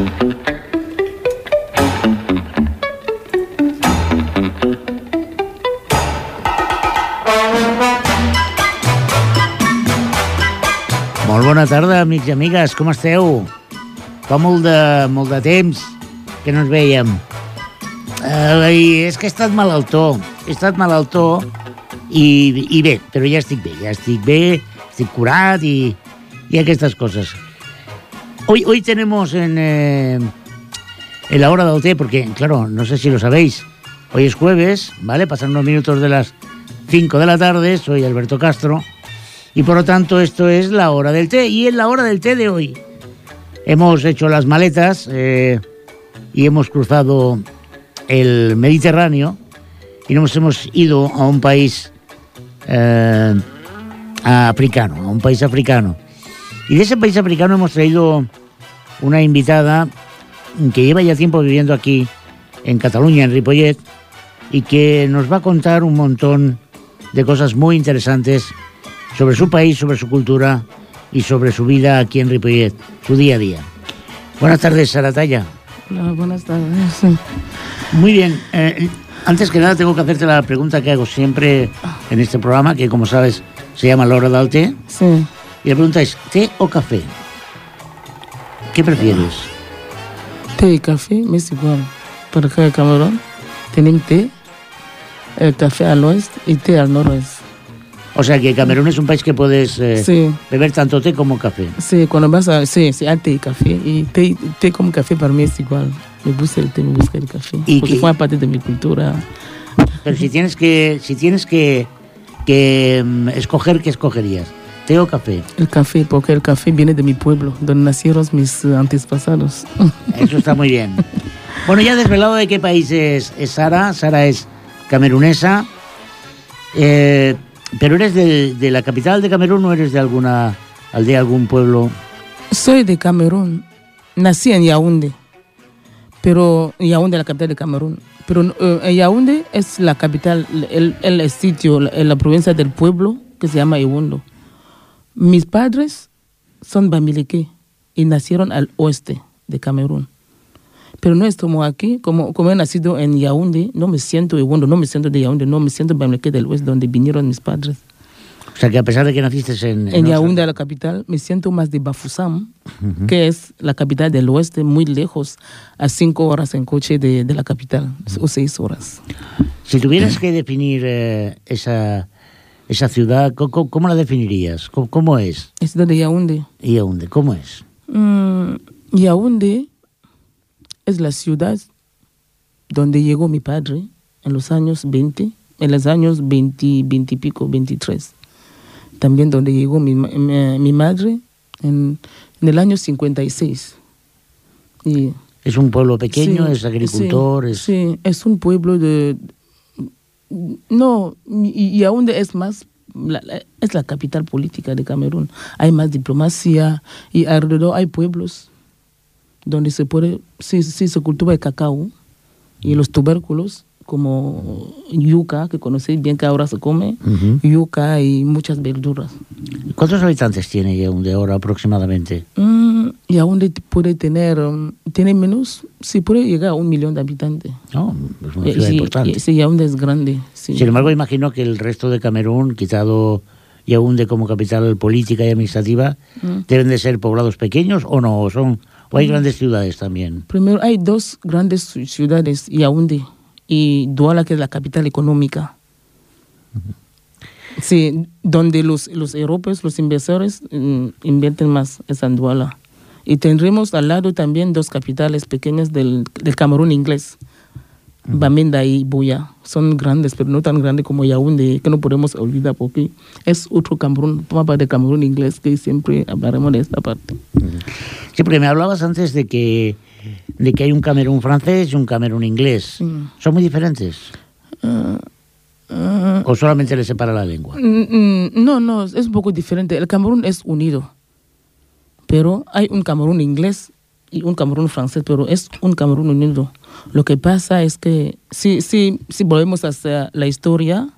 Molt bona tarda, amics i amigues, com esteu? Fa molt de, molt de temps que no ens veiem. Eh, i és que he estat malaltó, he estat malaltó i, i bé, però ja estic bé, ja estic bé, estic curat y, y estas cosas. Hoy, tenemos en, eh, en la hora del té, porque claro, no sé si lo sabéis, hoy es jueves, ¿vale? Pasan unos minutos de las 5 de la tarde, soy Alberto Castro, y por lo tanto esto es la hora del té, y en la hora del té de hoy hemos hecho las maletas eh, y hemos cruzado el Mediterráneo y nos hemos ido a un país eh, africano, a un país africano. Y de ese país africano hemos traído una invitada que lleva ya tiempo viviendo aquí en Cataluña, en Ripollet, y que nos va a contar un montón de cosas muy interesantes sobre su país, sobre su cultura y sobre su vida aquí en Ripollet, su día a día. Buenas tardes, Sarataya. Hola, buenas tardes. Muy bien. Eh, antes que nada tengo que hacerte la pregunta que hago siempre en este programa, que como sabes se llama La Hora del Té. Sí. Y la pregunta es, ¿té o café? ¿Qué prefieres? Té y café me es igual. Por acá en Camerún tienen té, el café al oeste y té al noroeste. O sea que Camerún es un país que puedes eh, Sí. beber tanto té como café. Sí, cuando vas a... Sí, sí, hay té y café. Y té, té como café para mí es igual. Me gusta el té, me gusta el café. ¿Y porque forma parte de mi cultura. Pero si tienes que, si tienes que, que mm, escoger, ¿qué escogerías? ¿Té o café? El café, porque el café viene de mi pueblo, donde nacieron mis eh, antepasados. Eso está muy bien. Bueno, ya desvelado de qué país es, es Sara. Sara es camerunesa. Eh, ¿Pero eres de, de la capital de Camerún o eres de alguna aldea, algún pueblo? Soy de Camerún. Nací en Yaoundé. Pero Yaoundé es la capital de Camerún. Pero eh, Yaoundé es la capital, el, el sitio, la, la provincia del pueblo que se llama Iwundo. Mis padres son bamileque y nacieron al oeste de Camerún. Pero no estamos aquí, como, como he nacido en Yaoundé, no me siento Iwundo, no me siento de Yaoundé, no me siento bamileque del oeste, donde vinieron mis padres. O sea que a pesar de que naciste en... En Yaoundé, la capital, me siento más de Bafoussam, que es la capital del oeste, muy lejos, a cinco horas en coche de, de la capital, o seis horas. Si tuvieras que definir eh, esa, esa ciudad, ¿cómo, cómo- la definirías? ¿Cómo, cómo es? Es de Yaoundé. ¿Y a dónde? ¿Cómo es? Mm, Yaoundé es la ciudad donde llegó mi padre en los años 20, en los años 20, 20 y pico, 23. También donde llegó mi, mi, mi madre en, en el año 56. Y ¿Es un pueblo pequeño? Sí, ¿Es agricultor? Sí, es... sí, es un pueblo de... No, y, y aún es más... la- es la capital política de Camerún. Hay más diplomacia y alrededor hay pueblos donde se puede... Sí, sí, se cultiva el cacao y los tubérculos como yuca, que conocéis bien que ahora se come, Ujú. yuca y muchas verduras. ¿Cuántos habitantes tiene Yaoundé ahora aproximadamente? Mm, de- puede tener, um, tiene menos, sí puede llegar a un millón de habitantes. No, es una Eh, ciudad sí, importante. eh, sí, Yaoundé es grande. Sí. Sin embargo, imagino que el resto de Camerún, quitado Yaoundé como capital política y administrativa, Mm. deben de ser poblados pequeños o no, o son o hay grandes ciudades también. Primero hay dos grandes ci- ciudades, Yaoundé y Douala, que es la capital económica. Sí, donde los, los europeos, los inversores mm, invierten más, es en Douala. Y tendremos al lado también dos capitales pequeñas del, del Camerún inglés, Bamenda y Buya. Son grandes, pero no tan grandes como Yaoundé, que no podemos olvidar porque es otro Camerún, parte del Camerún inglés, que siempre hablaremos de esta parte. Sí, porque me hablabas antes de que, de que hay un Camerún francés y un Camerún inglés. Mm. ¿Son muy diferentes? Ah, ¿O solamente les separa la lengua? Mm, mm, No, no, es un poco diferente. El Camerún es unido, pero hay un Camerún inglés y un Camerún francés, pero es un Camerún unido. Lo que pasa es que si, si, si volvemos hacia la historia,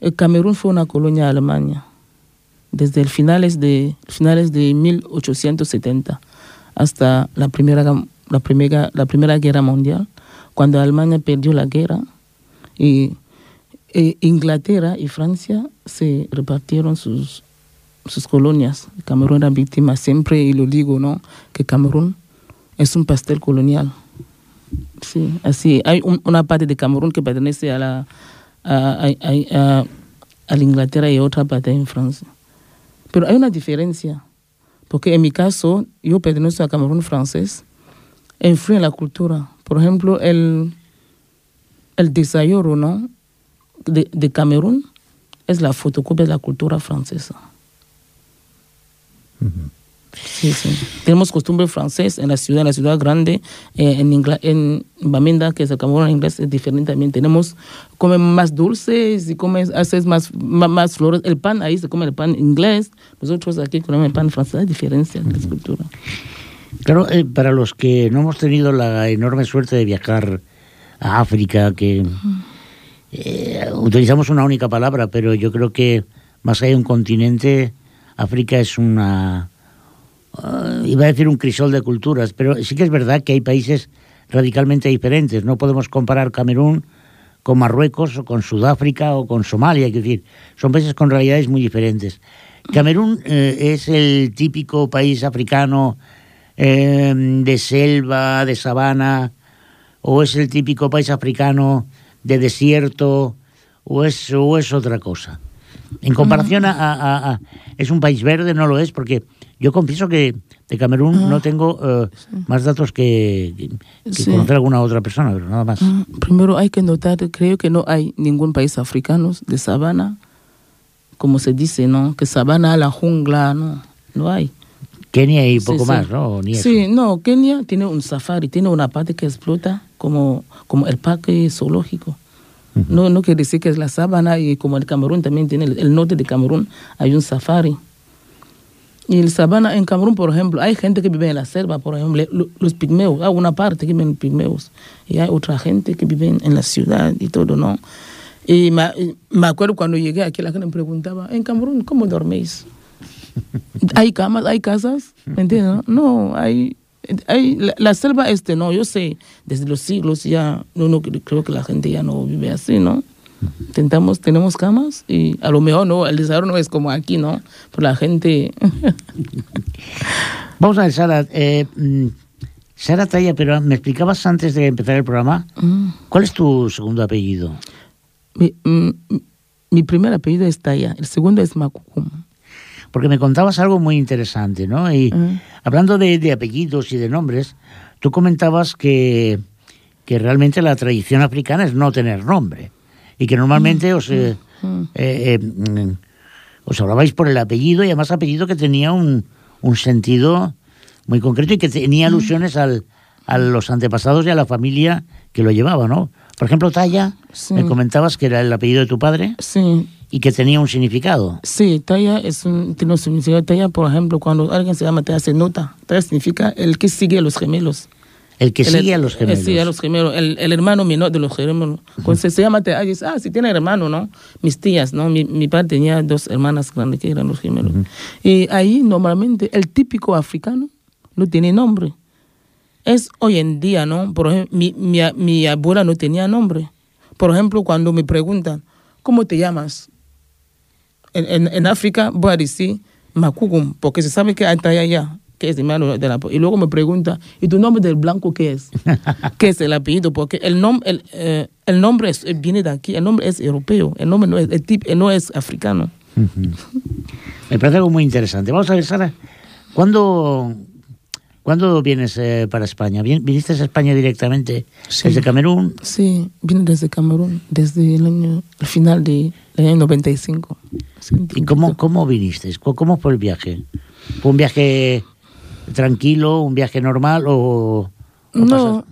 el Camerún fue una colonia de Alemania desde el finales de, finales de 1870 hasta la Primera la primera, la primera guerra mundial, cuando Alemania perdió la guerra y, e Inglaterra y Francia se repartieron sus, sus colonias. Camerún era víctima siempre, y lo digo, ¿no? Que Camerún es un pastel colonial. Sí, así. Hay un, una parte de Camerún que pertenece a la, a, a, a, a la Inglaterra y otra parte en Francia. Pero hay una diferencia, porque en mi caso, yo pertenezco a Camerún francés, influye en la cultura. Por ejemplo, el, el desayuno ¿no? de, de Camerún es la fotocopia de la cultura francesa. Sí, sí. Tenemos costumbre francés en la ciudad, en la ciudad grande, eh, en, Ingla- en Bamenda, que es el Camerún en inglés, es diferente también. Tenemos, comen más dulces y comen, haces más, más, más flores. El pan ahí se come el pan inglés, nosotros aquí comemos el pan francés, hay diferencia en la cultura. Claro, eh, para los que no hemos tenido la enorme suerte de viajar a África, que eh, utilizamos una única palabra, pero yo creo que más allá de un continente, África es una, ah, iba a decir un crisol de culturas, pero sí que es verdad que hay países radicalmente diferentes. No podemos comparar Camerún con Marruecos o con Sudáfrica o con Somalia, es decir, son países con realidades muy diferentes. Camerún eh, es el típico país africano eh, de selva, de sabana, o es el típico país africano de desierto, o es, o es otra cosa. En comparación a, a- a- Es un país verde, no lo es, porque yo confieso que de Camerún no tengo eh, más datos que, que- que Sí. conocer a alguna otra persona, pero nada más. Ah, Primero hay que notar, creo que no hay ningún país africano de sabana, como se dice, ¿no? Que sabana, la jungla, no, no hay. Kenia y poco sí. más, ¿no? Ni eso. Sí, no, Kenia tiene un safari, tiene una parte que explota como, como el parque zoológico. No, no quiere decir que es la sabana y como el Camerún también tiene, el, norte de Camerún hay un safari. Y el sabana en Camerún, por ejemplo, hay gente que vive en la selva, por ejemplo, lo- los pigmeos, hay una parte que viven pigmeos y hay otra gente que vive en la ciudad y todo, ¿no? Y me, me acuerdo cuando llegué aquí, la gente me preguntaba, en Camerún, ¿cómo dorméis? hay camas, hay casas, ¿me entiendes? No, No, hay, hay la, la selva este, no, yo sé, desde los siglos ya, no, no creo que la gente ya no vive así, ¿no? Intentamos, tenemos camas y a lo mejor no, el desarrollo no es como aquí, ¿no? Pero la gente, Vamos a ver, Sara. eh, mm, Sara Talla, pero me explicabas antes de empezar el programa, Mm. ¿cuál es tu segundo apellido? mi, mm, mi primer apellido es Taya, el segundo es Macucum. Porque me contabas algo muy interesante, ¿no? Y Mm. hablando de, de apellidos y de nombres, tú comentabas que, que realmente la tradición africana es no tener nombre. Y que normalmente os, eh, Mm. eh, eh, mm, os hablabais por el apellido y además apellido que tenía un, un sentido muy concreto y que tenía alusiones al, a los antepasados y a la familia que lo llevaba, ¿no? Por ejemplo, Talla, Sí. me comentabas que era el apellido de tu padre Sí, y que tenía un significado. Sí, talla es un, tiene un significado. Talla, por ejemplo, cuando alguien se llama Talla, se nota. Talla significa el que sigue a los gemelos. El que El- sigue a los gemelos. Sí, a los gemelos. El, el hermano menor de los gemelos. Cuando se, se llama Talla, dice, ah, sí tiene hermano, ¿no? Mis tías, ¿no? Mi, mi padre tenía dos hermanas grandes que eran los gemelos. Y ahí, normalmente, el típico africano no tiene nombre. Es hoy en día, ¿no? Por ejemplo, mi, mi abuela no tenía nombre. Por ejemplo, cuando me preguntan, ¿cómo te llamas? En, en, en África voy a decir Makugum, porque se sabe que hay Talla allá, que es hermano de la... Y luego me pregunta, ¿y tu nombre del blanco qué es? ¿Qué es el apellido? Porque el, nom, el, eh, el nombre es- viene de aquí, el nombre es europeo, el nombre no es, el tip, no es africano. Me parece algo muy interesante. Vamos a ver, Sara, ¿cuándo, ¿cuándo vienes eh, para España? ¿Vin- ¿Viniste a España directamente Sí. desde Camerún? Sí, vine desde Camerún, desde el año, el final del año 95. Sí, ¿Y cómo, cómo viniste? ¿Cómo- ¿Cómo fue el viaje? ¿Fue un viaje tranquilo, un viaje normal o...? o No,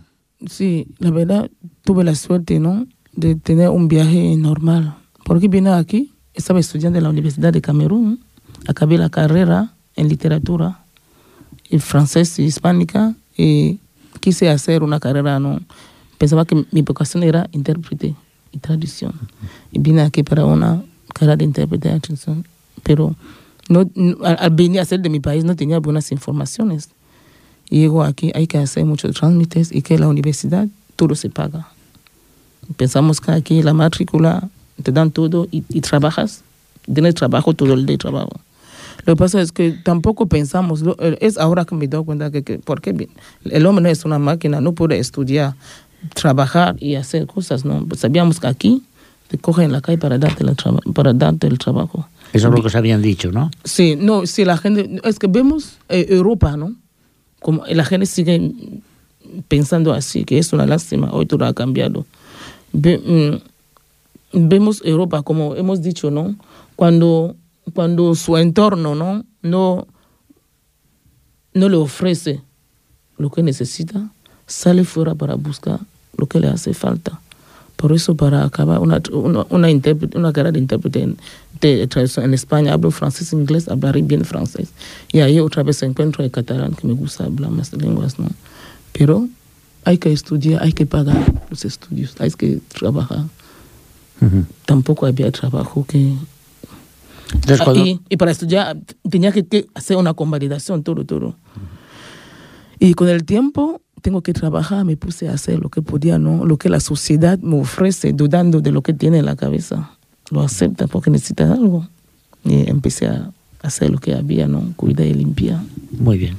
sí, la verdad tuve la suerte, ¿no? De tener un viaje normal. Porque vine aquí, estaba estudiando en la Universidad de Camerún, acabé la carrera en literatura, en francés y hispánica, y quise hacer una carrera, ¿no? Pensaba que mi vocación era intérprete y traducción. Y vine aquí para una carrera de intérprete y. Pero no, al, venir a ser de mi país no tenía buenas informaciones. llego aquí, hay que hacer muchos trámites y que la universidad todo se paga. Pensamos que aquí la matrícula te dan todo y, y trabajas, tienes trabajo todo el día de trabajo. Lo que pasa es que tampoco pensamos, eh, es ahora que me doy cuenta que, que porque el hombre no es una máquina, no puede estudiar, trabajar y hacer cosas, ¿no? Pues sabíamos que aquí te cogen en la calle para darte, la para darte el trabajo. Eso es lo que os habían dicho, ¿no? Sí, no, sí, la gente, es que vemos eh, Europa, ¿no? Como la gente sigue pensando así, que es una lástima, hoy todo ha cambiado. Ve- mm, vemos Europa, como hemos dicho, ¿no? Cuando, cuando su entorno, ¿no? No, no le ofrece lo que necesita, sale fuera para buscar lo que le hace falta. Por eso, para acabar una, una, una, una carrera de intérprete en, de traducción en España, hablo francés inglés, hablaré bien francés. Y ahí otra vez encuentro el catalán, que me gusta hablar más lenguas, ¿no? Pero hay que estudiar, hay que pagar los estudios, hay que trabajar. Ujú. Tampoco había trabajo que... Entonces, Ah, cuando, y, y para estudiar tenía que, que hacer una convalidación, todo, todo. Y con el tiempo tengo que trabajar, me puse a hacer lo que podía, ¿no? Lo que la sociedad me ofrece, dudando de lo que tiene en la cabeza. Lo acepta porque necesita algo. Y empecé a hacer lo que había, ¿no? Cuidar y limpiar. Muy bien.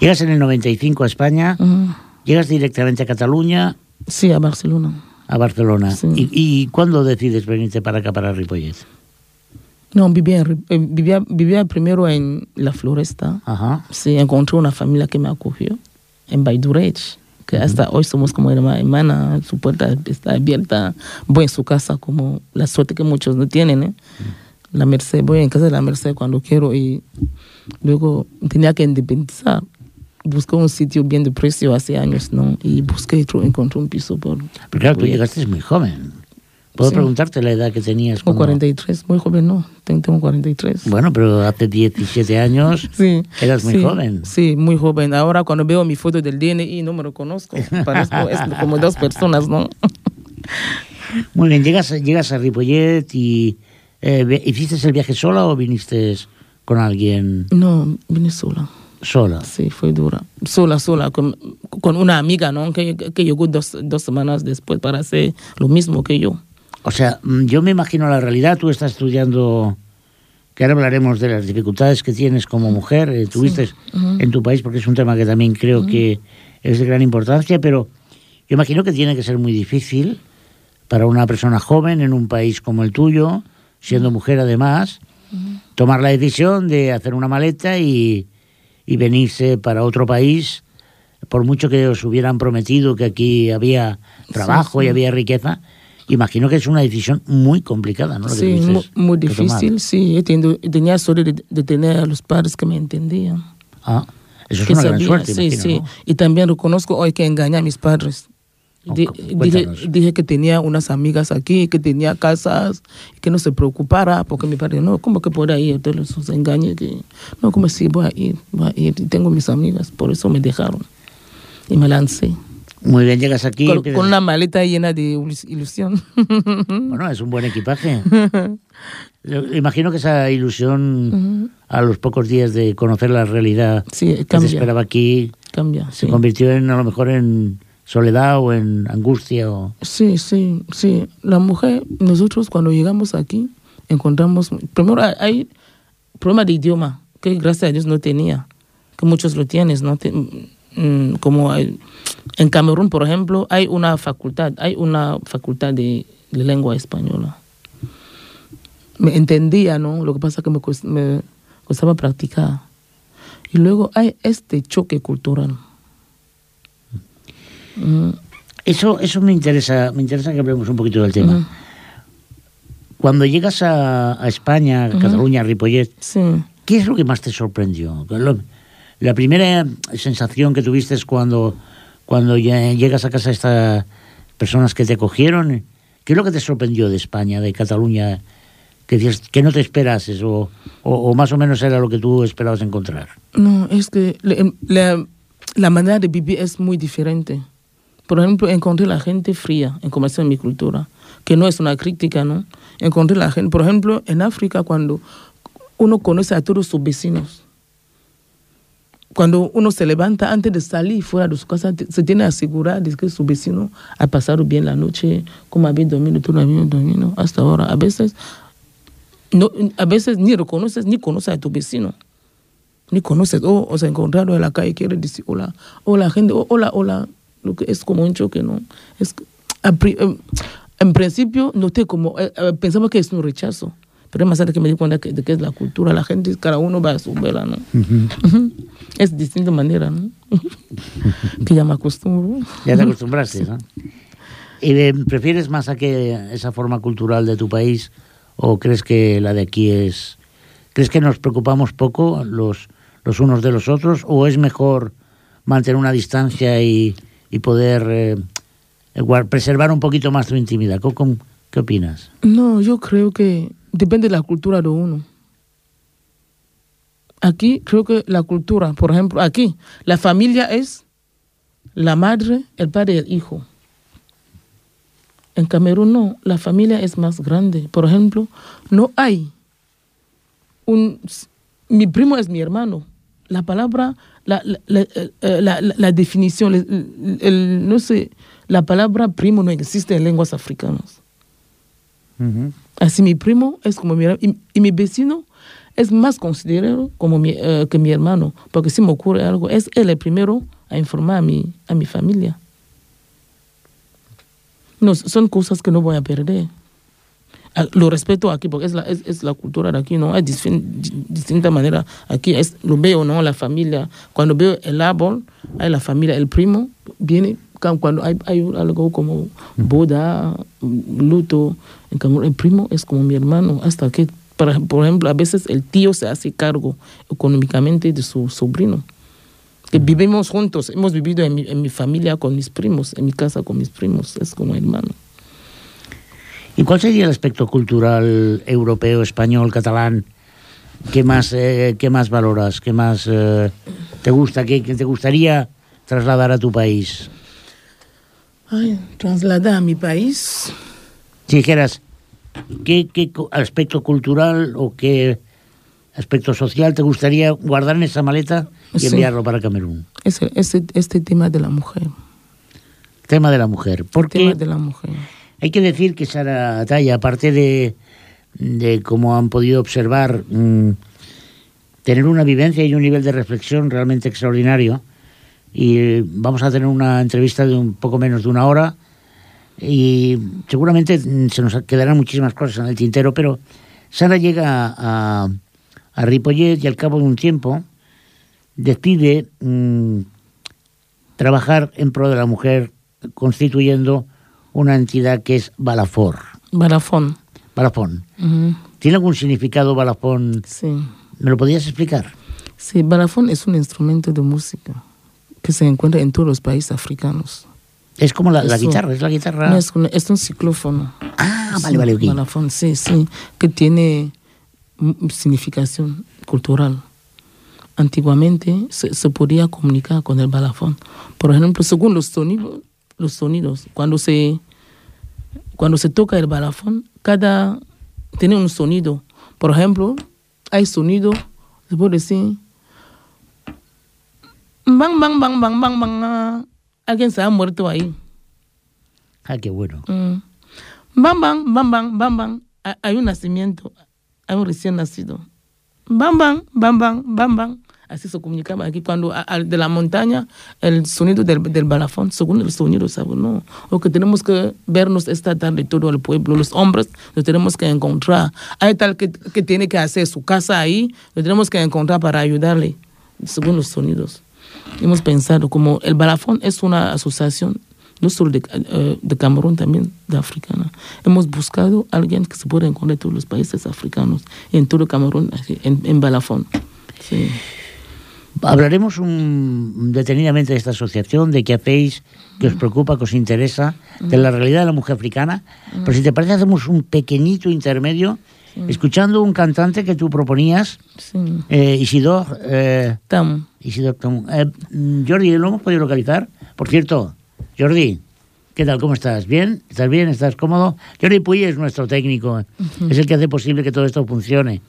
Llegas en el 95 a España, Ujú. llegas directamente a Cataluña, Sí, a Barcelona. a Barcelona. Sí. ¿Y, y cuándo decides venirte para acá, para Ripollet? No, vivía, eh, vivía, vivía primero en La Floresta. Ajá. Sí, encontré una familia que me acogió en Baidurech, que hasta hoy somos como herma- hermana, su puerta está abierta, voy en su casa como la suerte que muchos no tienen, ¿eh? La Merced, voy en casa de la Merced cuando quiero y luego tenía que independizar. Busqué un sitio bien de precio hace años, ¿no? Y busqué y encontré un piso por... Pero claro, tú llegaste muy joven. ¿Puedo Sí. preguntarte la edad que tenías? Cuando- 43, muy joven, no, tengo tengo 43. Bueno, pero hace 17 años Sí. eras muy sí, joven. Sí, muy joven. Ahora cuando veo mi foto del DNI no me reconozco. Parezco es como dos personas, ¿no? Muy bien, llegas, llegas a Ripollet y... eh, ¿Hiciste el viaje sola o viniste con alguien No, vine sola. sola? Sí, fue dura. Sola, sola, con, con una amiga, ¿no? Que, que llegó dos, dos semanas después para hacer lo mismo que yo. O sea, mm, yo me imagino la realidad. Tú estás estudiando, que ahora hablaremos de las dificultades que tienes como mujer, eh, tuviste en tu país, porque es un tema que también creo que es de gran importancia, pero yo imagino que tiene que ser muy difícil para una persona joven en un país como el tuyo, siendo mujer además, tomar la decisión de hacer una maleta y, y venirse para otro país, por mucho que os hubieran prometido que aquí había trabajo sí. y había riqueza. Imagino que es una decisión muy complicada, ¿no? Lo Sí, muy, difícil, sí. Tenido- tenía suerte de, de tener a los padres que me entendían. Ah, eso es que una gran sabía, suerte, sí, imagino, sí. ¿no? Y también reconozco hoy que engañé a mis padres. Dije, que tenía unas amigas aquí, que tenía casas, que no se preocupara, porque mi padre, no, ¿cómo que puede ir? Entonces los engañé, que, no, como si voy a ir, voy a ir, y tengo mis amigas, por eso me dejaron. Y me lancé, Muy bien, llegas aquí. con, una maleta llena de ilus- ilusión. Bueno, es un buen equipaje. Imagino que esa ilusión a los pocos días de conocer la realidad sí, que cambia, esperaba aquí cambia, se sí. convirtió en a lo mejor en soledad o en angustia o Sí, sí, sí. La mujer, nosotros cuando llegamos aquí, encontramos, primero hay, problema de idioma, que gracias a Dios no tenía, que muchos lo tienes, ¿no? Como hay- en Camerún, por ejemplo, hay una facultad, hay una facultad de, de lengua española. Me entendía, ¿no? Lo que pasa que me, cos- me costaba practicar. Y luego hay este choque cultural. Mm, eso eso me interesa me interesa que hablemos un poquito del tema. Cuando llegas a, a España, a Cataluña, a Ripollet, sí. ¿qué es lo que más te sorprendió? Lo- la primera sensación que tuviste es cuando cuando llegas a casa de estas personas que te cogieron, ¿qué es lo que te sorprendió de España, de Cataluña? Que no te esperases o, o, más o menos era lo que tú esperabas encontrar. No, es que le- la, manera de vivir es muy diferente. Por ejemplo, encontré la gente fría en comparación a mi cultura, que no es una crítica, ¿no? Encontré la gente, por ejemplo, en África, cuando uno conoce a todos sus vecinos, cuando uno se levanta antes de salir fuera de su casa, se tiene que asegurar de que su vecino ha pasado bien la noche, como había dormido, tú no habías dormido hasta ahora. A veces, no, a veces ni reconoces ni conoces a tu vecino. Ni conoces, o, o se encontraron en la calle, quiere decir hola, hola gente, hola, hola, lo que es como un choque, ¿no? Es, en principio noté como, eh, eh, pensaba que es un rechazo pero es más que me di cuenta de que es la cultura, la gente, cada uno va a su vela, ¿no? Es de distinta manera, ¿no? que ya me acostumbro. Ya te acostumbraste, ¿no? ¿Y prefieres más a que esa forma cultural de tu país o crees que la de aquí es... ¿Crees que nos preocupamos poco los, los unos de los otros o es mejor mantener una distancia y, y poder eh, preservar un poquito más tu intimidad? ¿Qué opinas? No, yo creo que depende de la cultura de uno. Aquí creo que la cultura, por ejemplo, aquí la familia es la madre, el padre y el hijo. En Camerún no, la familia es más grande. Por ejemplo, no hay un... Mi primo es mi hermano. La palabra, la, la, la, definición, no sé, la palabra primo no existe en lenguas africanas. Así mi primo es como mi y, y mi vecino es más considerado como uh, que mi hermano, porque si me ocurre algo, es él el primero a informar a mi, a mi familia. No, son cosas que no voy a perder. Lo respeto aquí porque es la, es, es la cultura de aquí, ¿no? Hay distinta manera. Aquí es, lo veo, ¿no? La familia. Cuando veo el árbol, hay la familia, el primo viene cuando hay, hay algo como boda, luto, en el primo es como mi hermano, hasta que, por ejemplo, a veces el tío se hace cargo económicamente de su sobrino. Que vivimos juntos, hemos vivido en mi, en mi familia con mis primos, en mi casa con mis primos, es como hermano. ¿Y cuál sería el aspecto cultural europeo, español, catalán que más, eh, que más valoras, que más eh, te gusta, que, que, te gustaría trasladar a tu país? Ay, trasladar a mi país. Si dijeras, ¿qué, ¿qué, aspecto cultural o qué aspecto social te gustaría guardar en esa maleta y enviarlo para Camerún? Ese, ese, este tema de la mujer. Tema de la mujer. Porque tema de la mujer. Hay que decir que Sara Talla, aparte de, de como han podido observar, mmm, tener una vivencia y un nivel de reflexión realmente extraordinario, y vamos a tener una entrevista de un poco menos de una hora y seguramente se nos quedarán muchísimas cosas en el tintero, pero Sara llega a, a Ripollet y al cabo de un tiempo decide mmm, trabajar en pro de la mujer constituyendo una entidad que es Balafor. Balafón. Balafón. Uh -huh. ¿Tiene algún significado Balafón? Sí. ¿Me lo podías explicar? Sí, Balafón es un instrumento de música que se encuentra en todos los países africanos. Es como la, la guitarra, es la guitarra. No, es, es, un ciclófono. Ah, vale, vale, un balafón, sí, sí, que tiene significación cultural. Antiguamente se, se, podía comunicar con el balafón. Por ejemplo, según los sonidos, los sonidos, cuando se cuando se toca el balafón, cada tiene un sonido. Por ejemplo, hay sonido, se puede decir, bang, bang, bang, bang, bang, bang, alguien se ha muerto ahí. Ah, qué bueno. Mm. Bam, bam, bam, bam, bam, bam. Hay un nacimiento, hay un recién nacido. Bam, bam, bam, bam, bam, bam. Así se comunicaba aquí. Cuando a, a, de la montaña, el sonido del, del balafón, según el sonido, ¿sabes? No. O que tenemos que vernos esta tarde todo el pueblo, los hombres, nos tenemos que encontrar. Hay tal que, que tiene que hacer su casa ahí, lo tenemos que encontrar para ayudarle, según los sonidos hemos pensado como el balafón es una asociación no solo de, uh, de, Camerún, también de africana. Hemos buscado a alguien que se pueda encontrar en todos los países africanos, en todo Camerún, en, en balafón. Sí. Hablaremos un, detenidamente de esta asociación, de qué hacéis, que os preocupa, que os interesa, de la realidad de la mujer africana. Pero si te parece, hacemos un pequeñito intermedio sí. escuchando un cantante que tú proponías, sí. eh, Isidor. Eh, Tam. Isidor Tam. Eh, Jordi, ¿lo hemos podido localizar? Por cierto, Jordi, ¿qué tal? ¿Cómo estás? ¿Bien? ¿Estás bien? ¿Estás cómodo? Jordi Puy es nuestro técnico, uh -huh. es el que hace posible que todo esto funcione.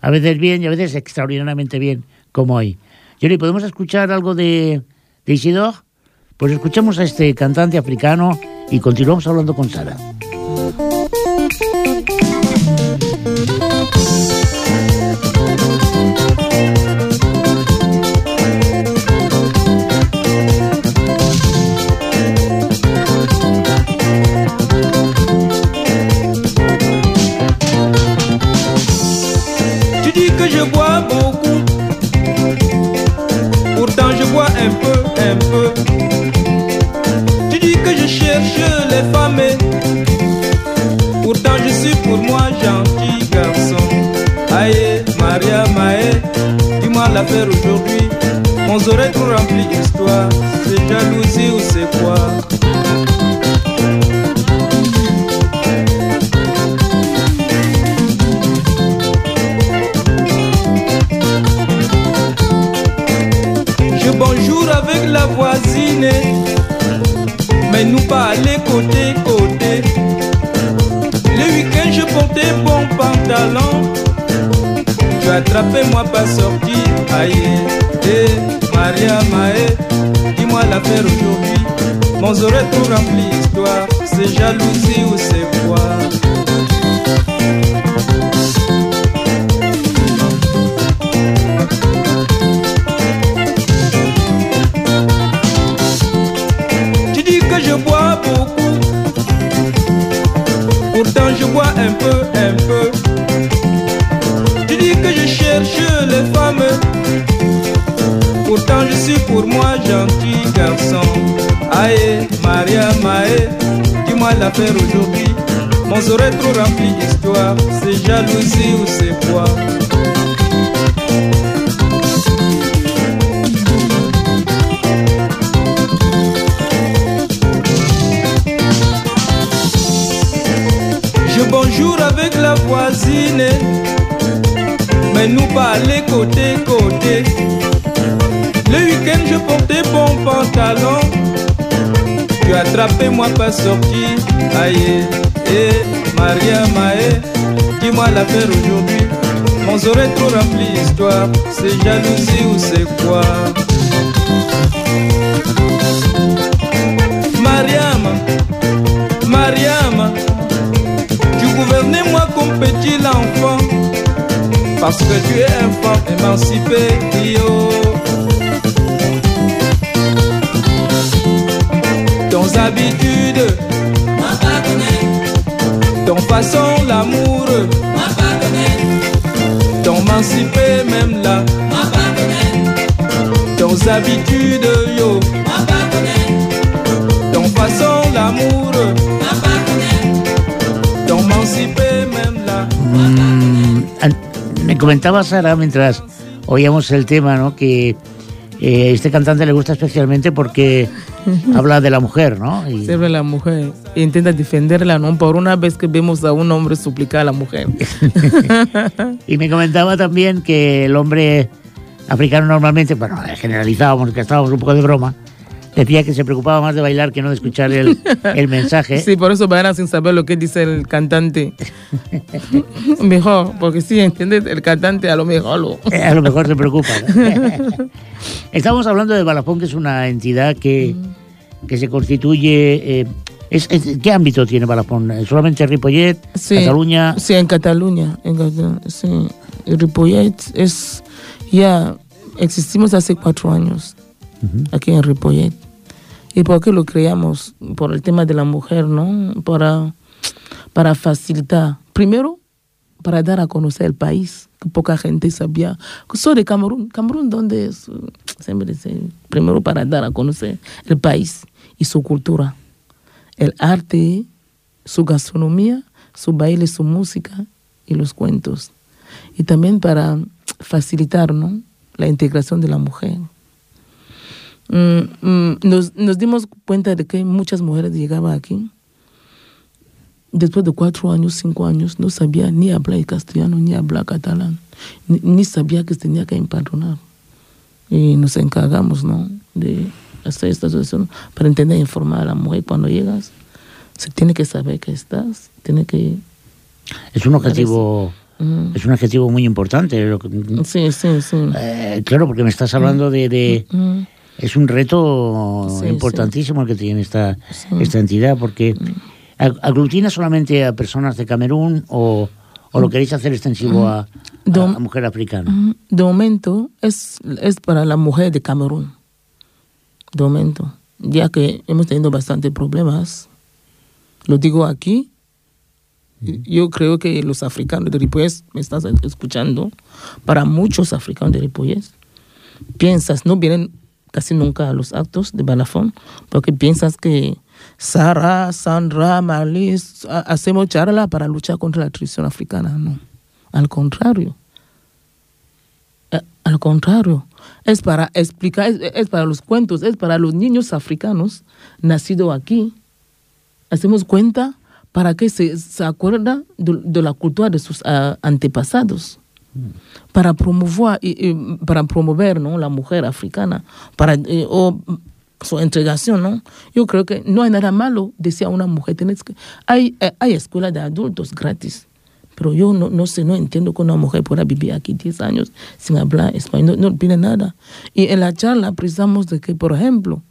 A veces bien y a veces extraordinariamente bien, como hoy. Johnny, ¿podemos escuchar algo de, de Isidore? Pues escuchemos a este cantante africano y continuamos hablando con Sara. Tu aujourd'hui. Mon oreille trop rempli d'histoire, c'est jalousie ou c'est quoi? Je bonjour avec la voisine, mais nous pas aller côté côté. Le week-end je portais bon pantalon, tu attrapais moi pas sorti, aïe, eh, Maria Maë, dis-moi l'affaire aujourd'hui. Mon oreille trop rempli d'histoire, c'est jalousie ou c'est quoi? Tu dis que je bois beaucoup, pourtant je bois un peu, un peu. Cherche les femmes, pourtant je suis pour moi gentil garçon. Aïe, Maria Maë, dis-moi l'affaire aujourd'hui. Mon oreille trop rempli d'histoire, c'est jalousie ou c'est quoi? Je bonjour avec la voisine, nous pas aller côté côté. Le week-end je portais bon pantalon, tu attrapais moi pas sorti. Aïe, eh, Maria Maë, dis-moi l'affaire aujourd'hui. Mon oreille trop rempli d'histoire, c'est jalousie ou c'est quoi? Mariam, Parce que tu es un fort émancipé, yo. Ton habitude, m'a pas. Ton façon, l'amour, m'a pas connaître. Même là, m'a pas connaître. Ton habitude, yo. Ton façon, l'amour, m'a pas connaître. Même là, hmm, m'a pas. Comentaba Sara mientras oíamos el tema, ¿no? Que eh, este cantante le gusta especialmente porque habla de la mujer, ¿no? Y- Siempre la mujer e intenta defenderla, ¿no? Por una vez que vemos a un hombre suplicar a la mujer. Y me comentaba también que el hombre africano normalmente, bueno, generalizábamos, que estábamos un poco de broma, decía que se preocupaba más de bailar que no de escuchar el, el mensaje. Sí, por eso bailan sin saber lo que dice el cantante. mejor, porque sí, ¿entiendes? El cantante a lo mejor lo... Eh, A lo mejor se preocupa. ¿no? Estamos hablando de Balafón, que es una entidad que, que se constituye... eh, es- es- ¿Qué ámbito tiene Balafón? ¿Solamente Ripollet, Sí, Cataluña? Sí, en Cataluña. En Cataluña sí. Ripollet es... Ya existimos hace cuatro años aquí en Ripollet. ¿Y por qué lo creamos? Por el tema de la mujer, ¿no? Para, para facilitar. Primero, para dar a conocer el país, que poca gente sabía. Soy de Camerún. ¿Camerún dónde es? Siempre primero para dar a conocer el país y su cultura, el arte, su gastronomía, su baile, su música y los cuentos. Y también para facilitar ¿no? la integración de la mujer. Mm, mm, nos, nos dimos cuenta de que muchas mujeres llegaban aquí después de cuatro años, cinco años, no sabía ni hablar castellano ni hablar catalán, ni, ni sabía que se tenía que empadronar. Y nos encargamos ¿no? de hacer esta situación para entender e informar a la mujer cuando llegas. Se tiene que saber que estás, tiene que... Es un objetivo Es un adjetivo muy importante. Sí, sí, sí. Eh, claro, porque me estás hablando de... de- Mm. Es un reto Sí, importantísimo el que tiene esta, Sí. esta entidad, porque ag- aglutina solamente a personas de Camerún o, o lo queréis hacer extensivo a, a, Dom- a mujer africana. Mm, De momento es, es para la mujer de Camerún. De momento. Ya que hemos tenido bastantes problemas. Lo digo aquí. Yo creo que los africanos de Ripolles, me estás escuchando, para muchos africanos de Ripolles, piensas, no vienen casi nunca a los actos de Balafón, porque piensas que Sara, Sandra, Marlis, ha- hacemos charla para luchar contra la tradición africana. No, al contrario. Eh, Al contrario, es para explicar, es, para los cuentos, es para los niños africanos nacidos aquí. Hacemos cuenta para que se, se acuerda de, de la cultura de sus ah, antepasados, para promover, para promover ¿no? la mujer africana, para eh, o, su entregación, ¿no? Yo creo que no hay nada malo, decía una mujer, que, hay, eh, hay escuela de adultos gratis, pero yo no, no sé, no entiendo que una mujer pueda vivir aquí 10 años sin hablar español, no, no nada. Y en la charla precisamos de que, por ejemplo,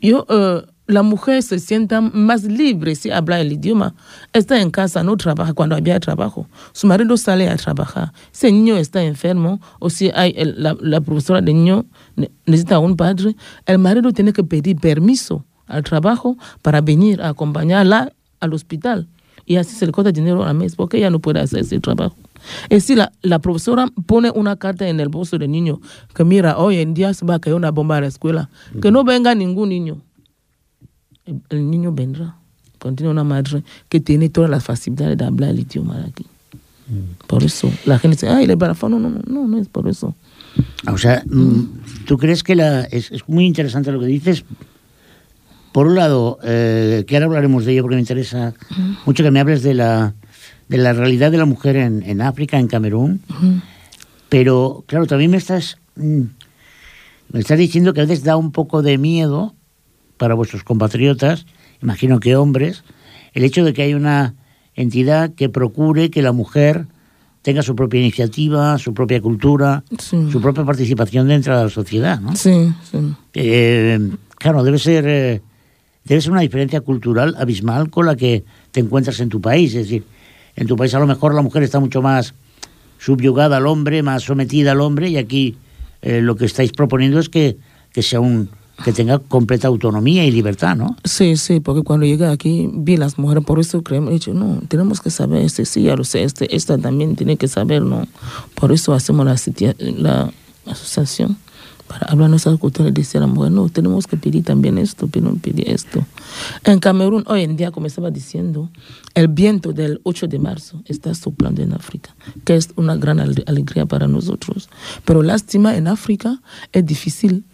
yo, eh, la mujer se sienta más libre si habla el idioma. Está en casa, no trabaja cuando había trabajo. Su marido sale a trabajar. Si el niño está enfermo o si hay el- la, profesora del niño ne- necesita un padre, el marido tiene que pedir permiso al trabajo para venir a acompañarla al hospital. Y así se le corta dinero al mes porque ella no puede hacer ese trabajo. Es decir, la, la profesora pone una carta en el bolso del niño que mira, hoy en día se va a caer una bomba a la escuela. Que no venga ningún niño. El, niño vendrá. Cuando tiene una madre que tiene todas las facilidades de hablar el idioma de aquí. Por eso la gente dice, ay, el balafón, no, no, no, no, no es por eso. O sea, mm, ¿tú crees que la, es, es muy interesante lo que dices? Por un lado, eh, que ahora hablaremos de ello porque me interesa mucho que me hables de la, de la realidad de la mujer en, en África, en Camerún. Pero, claro, también me estás, mm, me estás diciendo que a veces da un poco de miedo para vuestros compatriotas, imagino que hombres, el hecho de que hay una entidad que procure que la mujer tenga su propia iniciativa, su propia cultura, Sí. su propia participación dentro de la sociedad, ¿no? Sí, sí. Eh, claro, debe ser, eh, debe ser una diferencia cultural abismal con la que te encuentras en tu país. Es decir, en tu país a lo mejor la mujer está mucho más subyugada al hombre, más sometida al hombre, y aquí eh, lo que estáis proponiendo es que, que sea un que tenga completa autonomía y libertad, ¿no? Sí, sí, porque cuando llegué aquí vi las mujeres, por eso creemos, he dicho, no, tenemos que saber, este sí, ya lo sé, este, esta también tiene que saber, ¿no? Por eso hacemos la, la asociación, para hablar nuestra cultura y decir a la mujer, no, tenemos que pedir también esto, pero pedir esto. En Camerún, hoy en día, como estaba diciendo, el viento del 8 de marzo está soplando en África, que es una gran ale- alegría para nosotros. Pero lástima, en África es difícil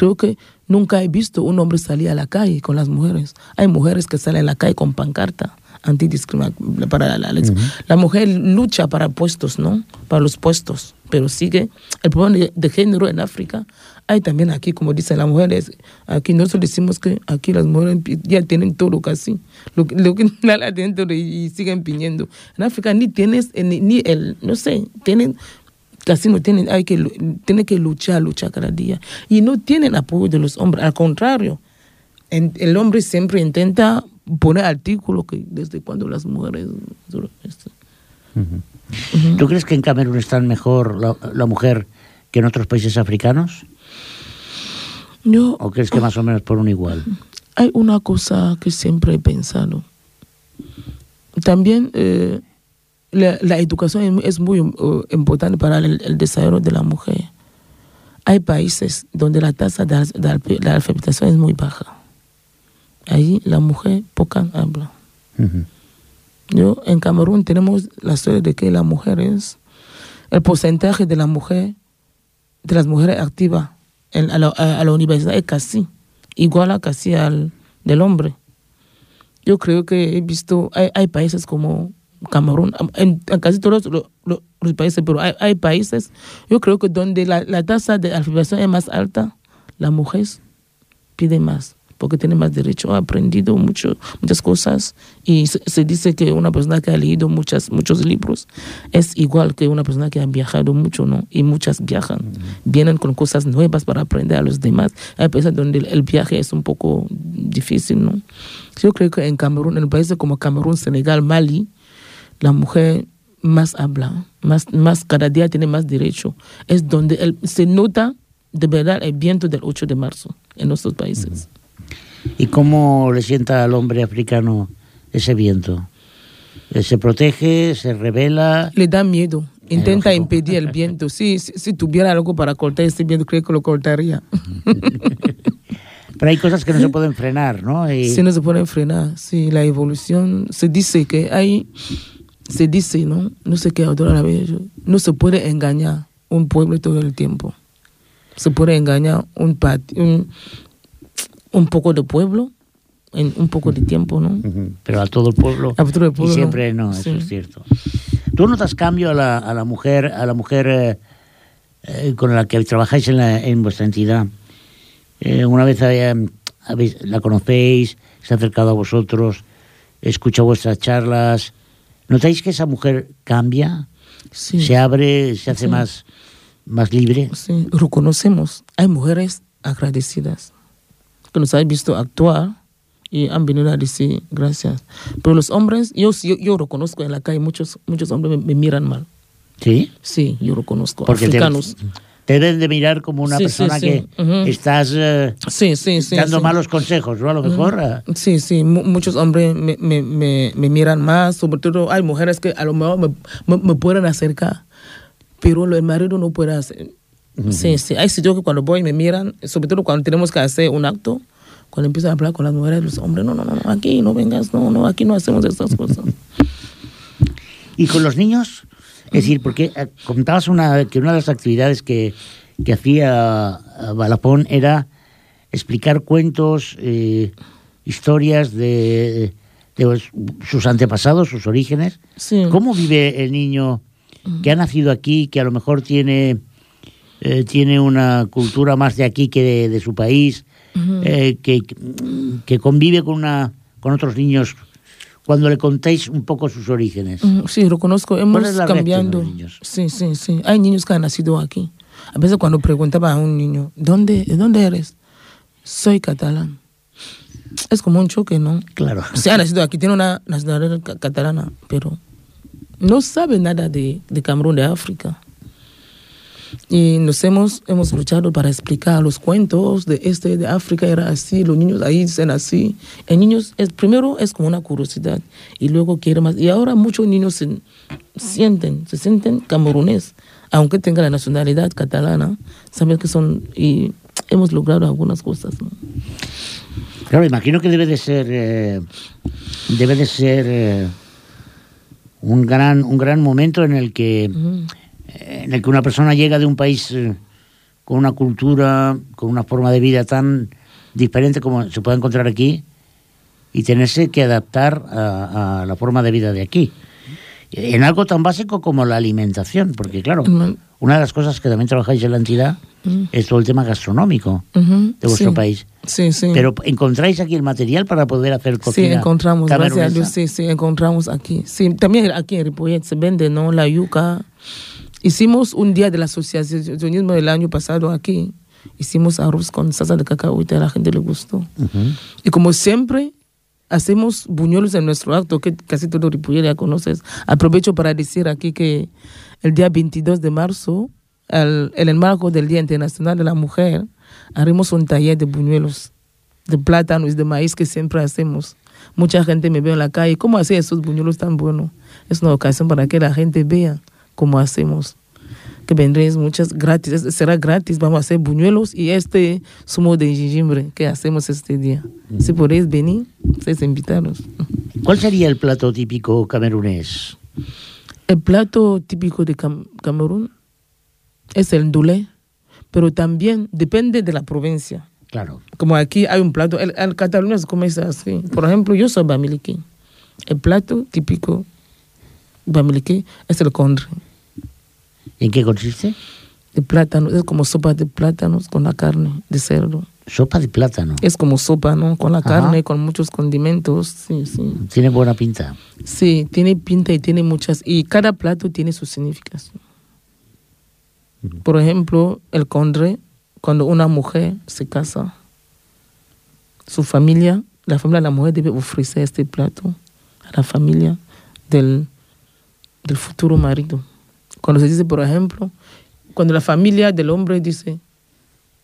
creo que nunca he visto un hombre salir a la calle con las mujeres. Hay mujeres que salen a la calle con pancarta antidiscriminación para la, la, la mujer lucha para puestos, ¿no? Para los puestos, pero sigue el problema de, de género en África. Hay también aquí, como dicen las mujeres, aquí nosotros decimos que aquí las mujeres ya tienen todo casi, lo, que- lo que nada adentro y, y siguen pidiendo. En África ni tienes, eh, ni, ni el, no sé, tienen casi no tienen, hay que, tienen que luchar, luchar cada día. Y no tienen apoyo de los hombres, al contrario. En- el hombre siempre intenta poner artículos que desde cuando las mujeres... este, ¿Tú crees que en Camerún está mejor la, la mujer que en otros países africanos? Yo, ¿O crees que más o menos por un igual? hay una cosa que siempre he pensado. También eh, la, la educación es, muy eh, importante para el, el desarrollo de la mujer. Hay países donde la tasa de, de de alfabetización es muy baja. Ahí la mujer poca habla. Yo, en Camerún tenemos la suerte de que la mujer es el porcentaje de la mujer, de las mujeres activas en, a, la, a- a la universidad es casi igual a casi al del hombre. Yo creo que he visto, hay, hay países como Camerún, en, en casi todos lo- lo- los países, pero hay, hay países, yo creo que donde la, la tasa de alfabetización es más alta, la mujer pide más. porque tiene más derecho, ha aprendido mucho, muchas cosas y se, se dice que una persona que ha leído muchas, muchos libros es igual que una persona que ha viajado mucho, ¿no? Y muchas viajan, vienen con cosas nuevas para aprender a los demás. Hay países donde el, el viaje es un poco difícil, ¿no? Yo creo que en Camerún, en países como Camerún, Senegal, Mali, la mujer más habla, más, más cada día tiene más derecho. Es donde el- se nota de verdad el viento del 8 de marzo en nuestros países. ¿Y cómo le sienta al hombre africano ese viento? ¿Se protege? ¿Se revela? Le da miedo, intenta impedir el viento. Si, si, si tuviera algo para cortar ese viento, creo que lo cortaría. Pero hay cosas que no se pueden frenar, ¿no? Y- Si no se puede frenar, sí, la evolución, se dice que hay, se dice, ¿no? No sé qué autor la vez, no se puede engañar un pueblo todo el tiempo. Se puede engañar un, un, un poco de pueblo en un poco de tiempo, ¿no? Pero a todo el pueblo. A todo el pueblo, y siempre no, eso es cierto. ¿Tú notas cambio a la, a la mujer, a la mujer eh, eh, con la que trabajáis en, la- en vuestra entidad? Eh, una vez la conocéis, se ha acercado a vosotros, escucha vuestras charlas. ¿Notáis que esa mujer cambia? Sí. ¿Se abre, se hace Sí. más, más libre? Sí, reconocemos. Hay mujeres agradecidas que nos han visto actuar y han venido a decir gracias. Pero los hombres, yo, yo, yo reconozco en la calle, muchos, muchos hombres me, me miran mal. ¿Sí? Sí, yo reconozco. Porque te, Africanos. te deben de mirar como una Sí, persona sí. que estás eh, Sí, sí, sí. dando malos consejos, ¿no? A lo mejor. eh, Sí, sí, mu- muchos hombres me, me, me, me miran más, sobre todo hay mujeres que a lo mejor me, pueden acercar, pero el marido no puede hacer. Sí, sí, hay sitios que cuando voy me miran, sobre todo cuando tenemos que hacer un acto, cuando empiezo a hablar con las mujeres, los hombres, no, no, no, aquí no vengas, no, no, aquí no hacemos estas cosas. ¿Y con los niños? Es decir, porque eh, contabas una, que una de las actividades que, que hacía eh, Balapón era explicar cuentos, eh, historias de, de sus antepasados, sus orígenes. Sí. ¿Cómo vive el niño que ha nacido aquí, que a lo mejor tiene, eh, tiene una cultura más de aquí que de, de su país, eh, que, que convive con, una, con otros niños cuando le contáis un poco sus orígenes? Sí, reconozco, hemos es la reacción de cambiando. los niños? Sí, sí, sí. Hay niños que han nacido aquí. A veces cuando preguntaba a un niño, ¿dónde, ¿de dónde eres? Soy catalán. Es como un choque, ¿no? Claro. Se ha nacido aquí, tiene una nacionalidad ca- catalana, pero no sabe nada de, de Camerún, de África. Y nos hemos, hemos luchado para explicar los cuentos de este, de África, era así, los niños ahí dicen así. El niño, es, primero es como una curiosidad y luego quiere más. Y ahora muchos niños se sienten, se sienten camerunés, aunque tengan la nacionalidad catalana, saben que son, y hemos logrado algunas cosas. ¿no? Claro, imagino que debe de ser, eh, debe de ser eh, un gran, un gran momento en el que, Ujú. eh, en el que una persona llega de un país eh, con una cultura, con una forma de vida tan diferente como se puede encontrar aquí y tenerse que adaptar a, a la forma de vida de aquí. En algo tan básico como la alimentación, porque claro, Mm. una de las cosas que también trabajáis en la entidad Mm. es todo el tema gastronómico Ujú, de vuestro sí. país. Sí, sí. Pero encontráis aquí el material para poder hacer Sí, cocina. encontramos, gracias a camerunesa? Dios, sí, sí, encontramos aquí. Sí, también aquí en Ripollet se vende, ¿no? La yuca. Hicimos un día del asociacionismo el año pasado aquí. Hicimos arroz con salsa de cacahuete, a la gente le gustó. Y como siempre, hacemos buñuelos en nuestro acto, que casi todo Ripollet ya conoces. Aprovecho para decir aquí que el día 22 de marzo, al- en el marco del Día Internacional de la Mujer, haremos un taller de buñuelos, de plátanos y de maíz que siempre hacemos. Mucha gente me ve en la calle, ¿cómo hace esos buñuelos tan buenos? Es una ocasión para que la gente vea cómo hacemos. Que vendréis muchas gratis, será gratis, vamos a hacer buñuelos y este zumo de jengibre que hacemos este día. Si podéis venir, estáis invitados. ¿Cuál sería el plato típico camerunés? El plato típico de Cam- Camerún es el ndulé, pero también depende de la provincia. Claro. Como aquí hay un plato, el, el Cataluña se come así. Por ejemplo, yo soy bamiliki. El plato típico bamiliki es el condre. ¿En qué consiste? De plátano, es como sopa de plátanos con la carne de cerdo. Sopa de plátano. Es como sopa, ¿no? Con la Ajá. carne, con muchos condimentos. Sí, sí. Tiene buena pinta. Sí, tiene pinta y tiene muchas. Y cada plato tiene su significación. Por ejemplo, el condre, cuando una mujer se casa, su familia, la familia de la mujer debe ofrecer este plato a la familia del, del futuro marido. Cuando se dice, por ejemplo, cuando la familia del hombre dice,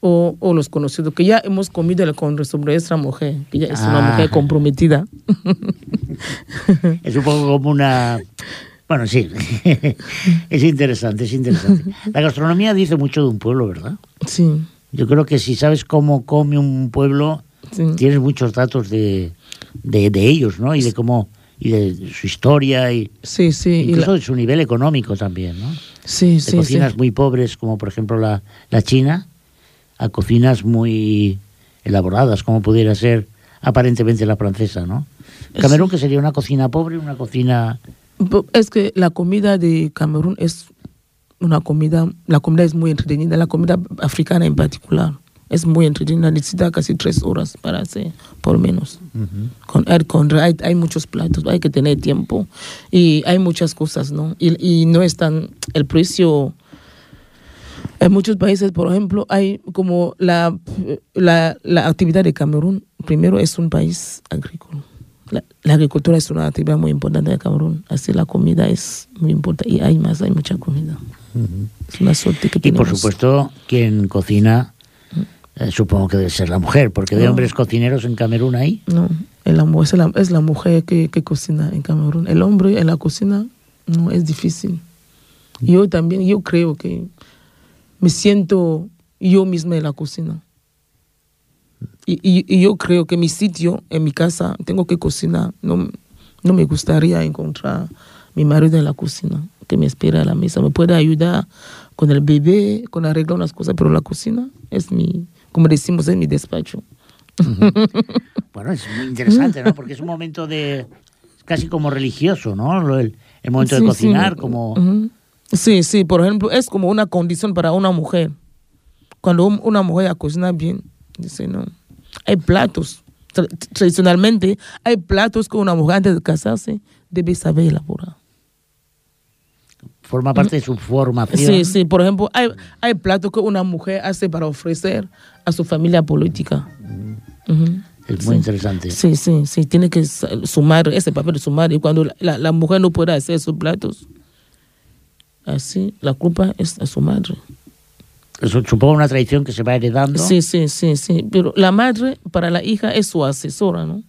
o, o los conocidos, que ya hemos comido el condre sobre esta mujer, que ya es una Ah. mujer comprometida. Es un poco como una... Bueno, sí. es interesante, es interesante. La gastronomía dice mucho de un pueblo, ¿verdad? Sí, Yo creo que si sabes cómo come un pueblo, sí. tienes muchos datos de, de, de ellos, ¿no? Y de cómo... Y de su historia y Sí, sí, y incluso la- de su nivel económico también, ¿no? sí, de sí, sí. cocinas muy pobres, como por ejemplo la, la China, a cocinas muy elaboradas, como pudiera ser aparentemente la francesa, ¿no? Camerún, que sería una cocina pobre, una cocina... Es que la comida de Camerún es una comida, la comida es muy entretenida, la comida africana en particular es muy entretenida, necesita casi tres horas para hacer, por menos. Con el condre hay, hay muchos platos, hay que tener tiempo y hay muchas cosas, ¿no? Y, y no es tan, el precio, en muchos países, por ejemplo, hay como la, la, la actividad de Camerún, primero es un país agrícola. La, la agricultura es una actividad muy importante de Camerún, así la comida es muy importante y hay más, hay mucha comida. Es una suerte que Y por supuesto, quien cocina, eh, supongo que debe ser la mujer, porque de No. hombres cocineros en Camerún hay. No, el es, la, es la mujer que, que cocina en Camerún. El hombre en la cocina no es difícil. Yo también, yo creo que me siento yo misma en la cocina. Y, y- y yo creo que mi sitio, en mi casa, tengo que cocinar. No, no me gustaría encontrar mi marido en la cocina, que me espera a la mesa. Me puede ayudar con el bebé, con arreglar unas cosas, pero la cocina es mi, como decimos, es mi despacho. Bueno, es muy interesante, ¿no? Porque es un momento de... casi como religioso, ¿no? El, el momento de cocinar, sí. como... Sí, sí, por ejemplo, es como una condición para una mujer. Cuando un- una mujer cocina bien, dice, no. Hay platos. Tra- tradicionalmente, hay platos que una mujer antes de casarse debe saber elaborar. Forma parte de su formación. Sí, sí, por ejemplo, hay, hay platos que una mujer hace para ofrecer a su familia política. Ujú. Es muy Sí. interesante. Sí, sí, sí, tiene que sumar ese papel de sumar. Y cuando la, la- mujer no puede hacer sus platos, así la culpa es a su madre. Eso supongo una tradición que se va heredando. Sí, sí, sí, sí. Pero la madre para la hija es su asesora, ¿no?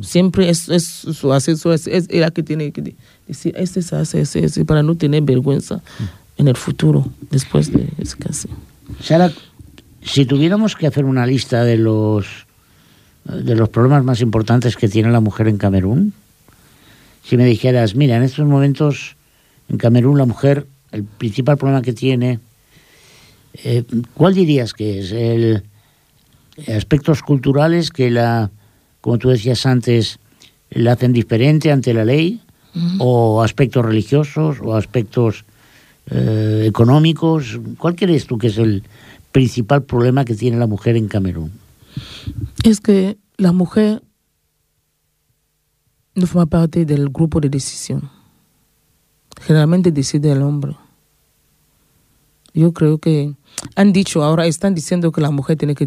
Siempre es, es su asesora, es, es la que tiene que de- decir, este se hace, ese, para no tener vergüenza en el futuro, después de ese caso. Sara, si tuviéramos que hacer una lista de los de los problemas más importantes que tiene la mujer en Camerún, si me dijeras, mira, en estos momentos en Camerún la mujer, el principal problema que tiene, eh, ¿cuál dirías que es? El, aspectos culturales que la, como tú decías antes, la hacen diferente ante la ley, o aspectos religiosos, o aspectos eh, económicos. ¿Cuál crees tú que es el principal problema que tiene la mujer en Camerún? Es que la mujer no forma parte del grupo de decisión. Generalmente decide el hombre. Yo creo que han dicho ahora, están diciendo que la mujer tiene que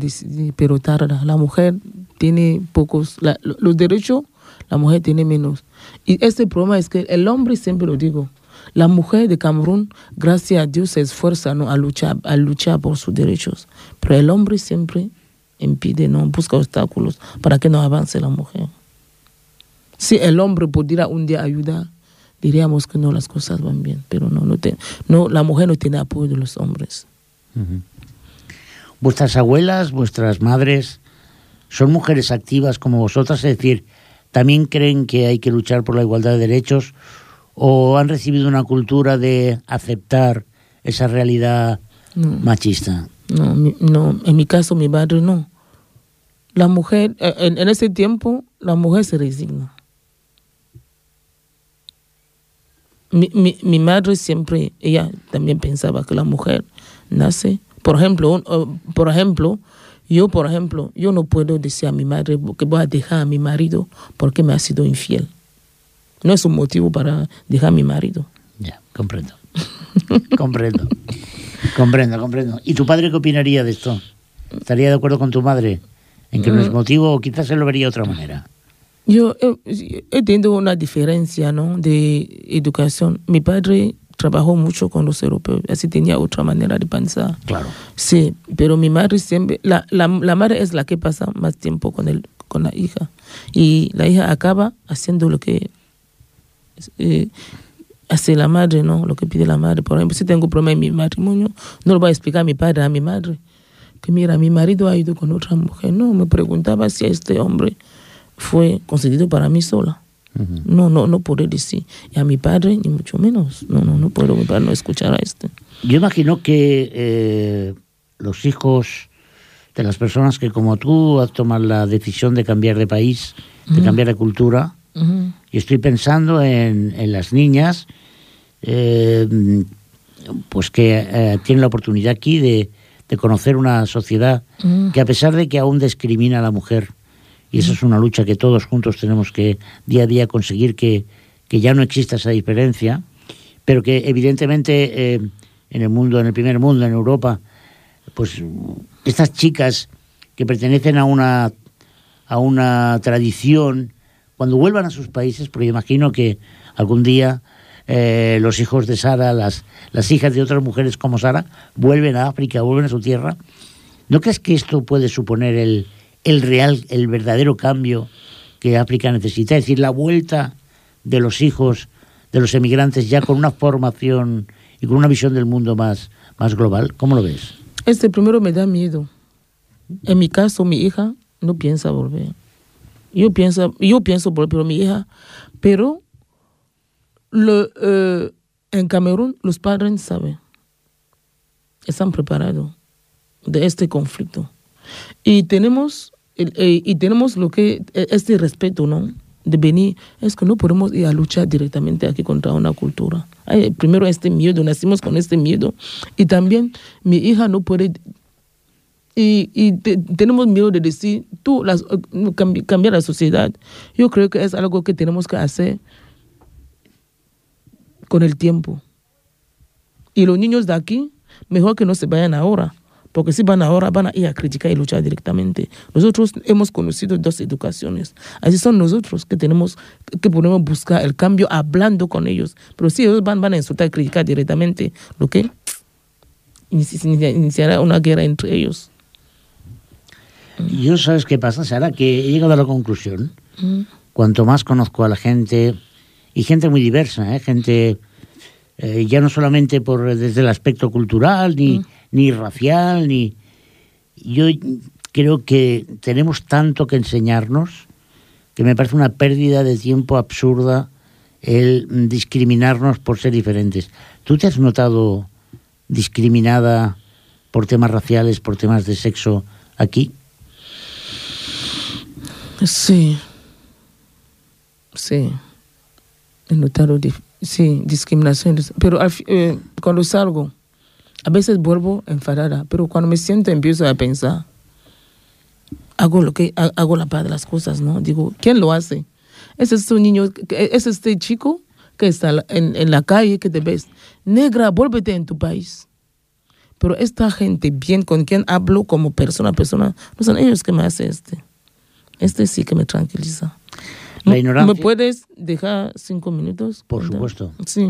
tarda. La mujer tiene pocos, la- lo- los derechos, la mujer tiene menos. Y este problema es que el hombre, siempre lo digo, la mujer de Camerún, gracias a Dios, se esfuerza ¿no? a, luchar, a luchar por sus derechos. Pero el hombre siempre impide, no busca obstáculos para que no avance la mujer. Si el hombre pudiera un día ayudar, diríamos que no, las cosas van bien, pero no, no, te- no la mujer no tiene apoyo de los hombres. Vuestras abuelas, vuestras madres, son mujeres activas como vosotras, es decir, también creen que hay que luchar por la igualdad de derechos o han recibido una cultura de aceptar esa realidad No. machista. No, en mi caso mi madre no. La mujer, eh, en, en ese tiempo, la mujer se resigna. Mi, mi, mi madre siempre, ella también pensaba que la mujer nace. Por ejemplo, un- eh, por ejemplo, Yo, por ejemplo, yo no puedo decir a mi madre que voy a dejar a mi marido porque me ha sido infiel. No es un motivo para dejar a mi marido. Ya, comprendo. comprendo. Comprendo, comprendo. ¿Y tu padre qué opinaría de esto? ¿Estaría de acuerdo con tu madre en que no es motivo o quizás se lo vería de otra manera? Yo he, he tenido una diferencia ¿no? de educación. Mi padre trabajó mucho con los europeos, así tenía otra manera de pensar. Claro. Sí, pero mi madre siempre, la, la, la madre es la que pasa más tiempo con, el, con la hija y la hija acaba haciendo lo que eh, hace la madre, ¿no? Lo que pide la madre. Por ejemplo, si tengo problema en mi matrimonio, no lo voy a explicar a mi padre, a mi madre, que mira, mi marido ha ido con otra mujer. No, me preguntaba si este hombre fue concedido para mí sola. No, no, no puedo decir. Y a mi padre, ni mucho menos. No, no, no puedo, mi padre no escuchar a este. Yo imagino que eh, los hijos de las personas que como tú tomado la decisión de cambiar de país, de cambiar de cultura, y estoy pensando en, en las niñas, eh, pues que eh, tienen la oportunidad aquí de, de conocer una sociedad que a pesar de que aún discrimina a la mujer, y eso es una lucha que todos juntos tenemos que día a día conseguir que, que ya no exista esa diferencia, pero que evidentemente eh, en el mundo, en el primer mundo, en Europa, pues estas chicas que pertenecen a una, a una tradición, cuando vuelvan a sus países, porque imagino que algún día eh, los hijos de Sara, las, las hijas de otras mujeres como Sara, vuelven a África, vuelven a su tierra, ¿no crees que esto puede suponer el, el real, el verdadero cambio que África necesita? Es decir, la vuelta de los hijos de los emigrantes ya con una formación y con una visión del mundo más, más global. ¿Cómo lo ves? Este primero me da miedo. En mi caso, mi hija no piensa volver. Yo pienso, yo pienso volver, pero mi hija, pero eh, en Camerún los padres saben, están preparados de este conflicto. Y tenemos, y tenemos lo que, eh, este respeto, ¿no? De venir, es que no podemos ir a luchar directamente aquí contra una cultura. Primero este miedo, nacimos con este miedo. Y también mi hija no puede y, y te- tenemos miedo de decir, tú, las, cambi- cambiar la sociedad. Yo creo que es algo que tenemos que hacer con el tiempo. Y los niños de aquí, mejor que no se vayan ahora, porque si van ahora van a ir a criticar y luchar directamente. Nosotros hemos conocido dos educaciones. Así son nosotros que tenemos que podemos buscar el cambio hablando con ellos. Pero si ellos van, van a insultar y criticar directamente, lo que inici- iniciará una guerra entre ellos. Yo, ¿sabes qué pasa, Sara? Que he llegado a la conclusión, cuanto más conozco a la gente, y gente muy diversa, ¿eh? gente eh, ya no solamente por desde el aspecto cultural, ni, ni racial, ni... Yo creo que tenemos tanto que enseñarnos que me parece una pérdida de tiempo absurda el discriminarnos por ser diferentes. ¿Tú te has notado discriminada por temas raciales, por temas de sexo aquí? Sí. Sí. He notado, sí, discriminación. Pero eh, cuando salgo, a veces vuelvo enfadada, pero cuando me siento empiezo a pensar, hago lo que ha- hago la paz de las cosas, ¿no? Digo, ¿quién lo hace? Es este niño, es este chico que está en, en la calle que te ves. Negra, vuélvete en tu país. Pero esta gente, bien con quien hablo como persona a persona, no son ellos que me hacen este. Este sí que me tranquiliza. La ¿Me- ignorancia. ¿Me puedes dejar cinco minutos? Por supuesto. Sí.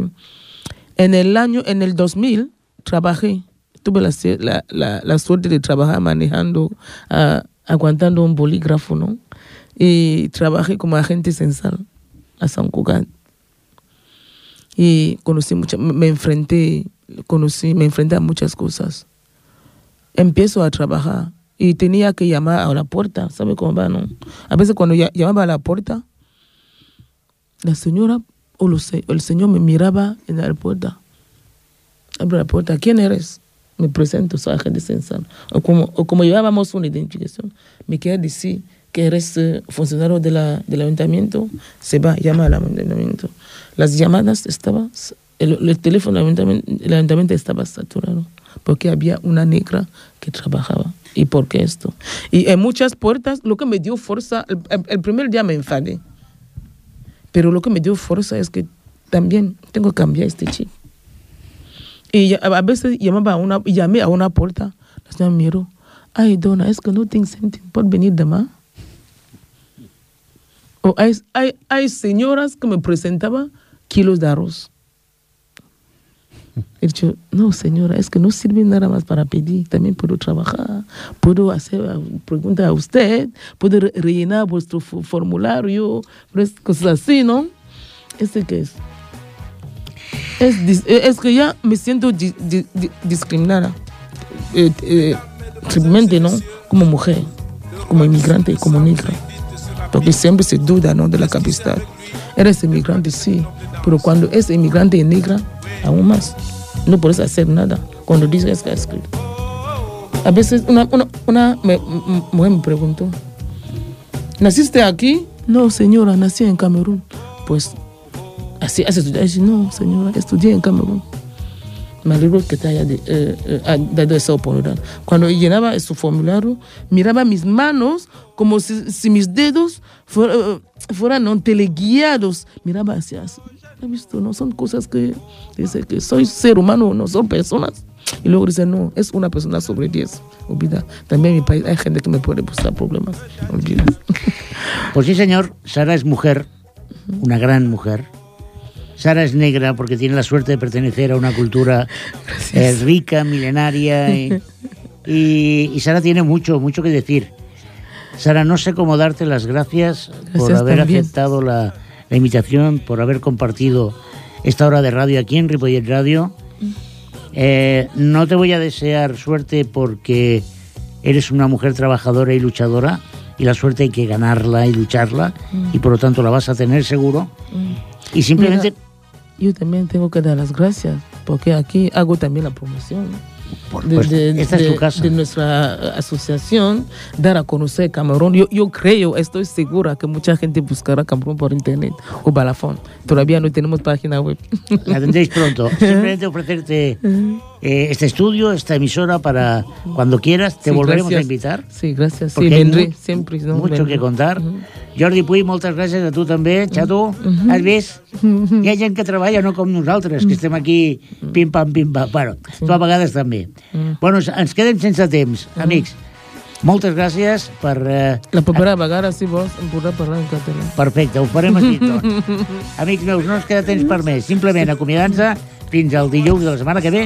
En el año, en el 2000, trabajé. Tuve la, la, la, suerte de trabajar manejando, aguantando un bolígrafo, ¿no? Y trabajé como agente censal a San Cugat. Y conocí mucha, me enfrenté, conocí, me enfrenté a muchas cosas. Empiezo a trabajar y tenía que llamar a la puerta, ¿sabe cómo va, no? A veces cuando llamaba a la puerta, la señora o el señor me miraba en la puerta. Abro la puerta, ¿quién eres? Me presento, soy agente censal. O como, o como llevábamos una identificación, me quiere decir que eres eh, funcionario de la, del ayuntamiento, se va, llama al ayuntamiento. Las llamadas estaban, el, el teléfono del ayuntamiento, el ayuntamiento estaba saturado, porque había una negra que trabajaba. ¿Y por qué esto? Y en muchas puertas, lo que me dio fuerza, el- el primer día me enfadé, pero lo que me dio fuerza es que también tengo que cambiar este chip. Y a veces llamaba a una, llamé a una puerta, la señora miró, ay, dona, es que no tengo sentido, ¿puedo venir de más? O hay, hay, señoras que me presentaban kilos de arroz. He dicho, no, señora, es que no sirve nada más para pedir. También puedo trabajar, puedo hacer uh, preguntas a usted, puedo re- rellenar vuestro formulario, cosas así, ¿no? ¿Este qué es? Es, eh, es que ya me siento di- di- di- discriminada. Eh, eh, simplemente, ¿no? Como mujer, como inmigrante, como negra. Porque siempre se duda, ¿no? De la capacidad. Eres inmigrante, sí, pero cuando es inmigrante y negra, aún más. No puedes hacer nada cuando dices que has escrito. A veces una, una, una me- m- mujer me preguntó, ¿naciste aquí? No, señora, nací en Camerún. Pues, así has estudiado. No, señora, estudié en Camerún. Me alegro que te haya de- eh, eh, dado esa oportunidad. Cuando llenaba su formulario, miraba mis manos como si, mis dedos eh, fueran ¿no? teleguiados. Miraba hacia así. ¿Has visto? No son cosas que dice que soy ser humano, no son personas. Y luego dice, no, es una persona sobre 10. Olvida. También en mi país hay gente que me puede buscar problemas. Olvida. Pues sí, señor, Sara es mujer, una gran mujer. Sara es negra porque tiene la suerte de pertenecer a una cultura eh, rica, milenaria. Y, y- y Sara tiene mucho, mucho que decir. Sara, no sé cómo darte las gracias, por haber también. aceptado la, la invitación, por haber compartido esta hora de radio aquí en Ripollet Radio. Eh, no te voy a desear suerte porque eres una mujer trabajadora y luchadora y la suerte hay que ganarla y lucharla y por lo tanto la vas a tener seguro. Y simplemente, Mira, yo también tengo que dar las gracias porque aquí hago también la promoción. por de, supuesto, de- esta es de- tu casa. de nuestra asociación, dar a conocer Camerún. Yo, yo creo, estoy segura que mucha gente buscará Camerún por internet o balafón. Todavía no tenemos página web. La tendréis pronto. Simplemente ofrecerte eh, este estudio, esta emisora para cuando quieras, te Sí, volveremos gracias. a invitar. Sí, gracias. Sí, Porque hay vendré mu- siempre. ¿no? Mucho Vendré. que contar. Ujú. Jordi Puy, moltes gràcies a tu també. Xato, has vist? Hi ha gent que treballa no com nosaltres, que estem aquí pim-pam, pim-pam. Bueno, tu a vegades també. Bueno, ens quedem sense temps, amics. Moltes gràcies per... Eh, La propera vegada, si vols, em podrà parlar en català. Perfecte, ho farem així, doncs. Amics meus, no ens queda temps per més. Simplement acomiadant-se fins al dilluns de la setmana que ve,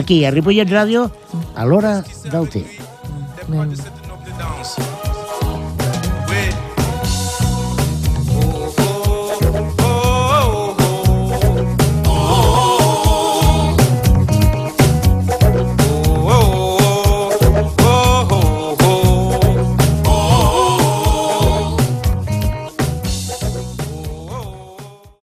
aquí, a Ripollet Ràdio, a l'hora del té. Mm.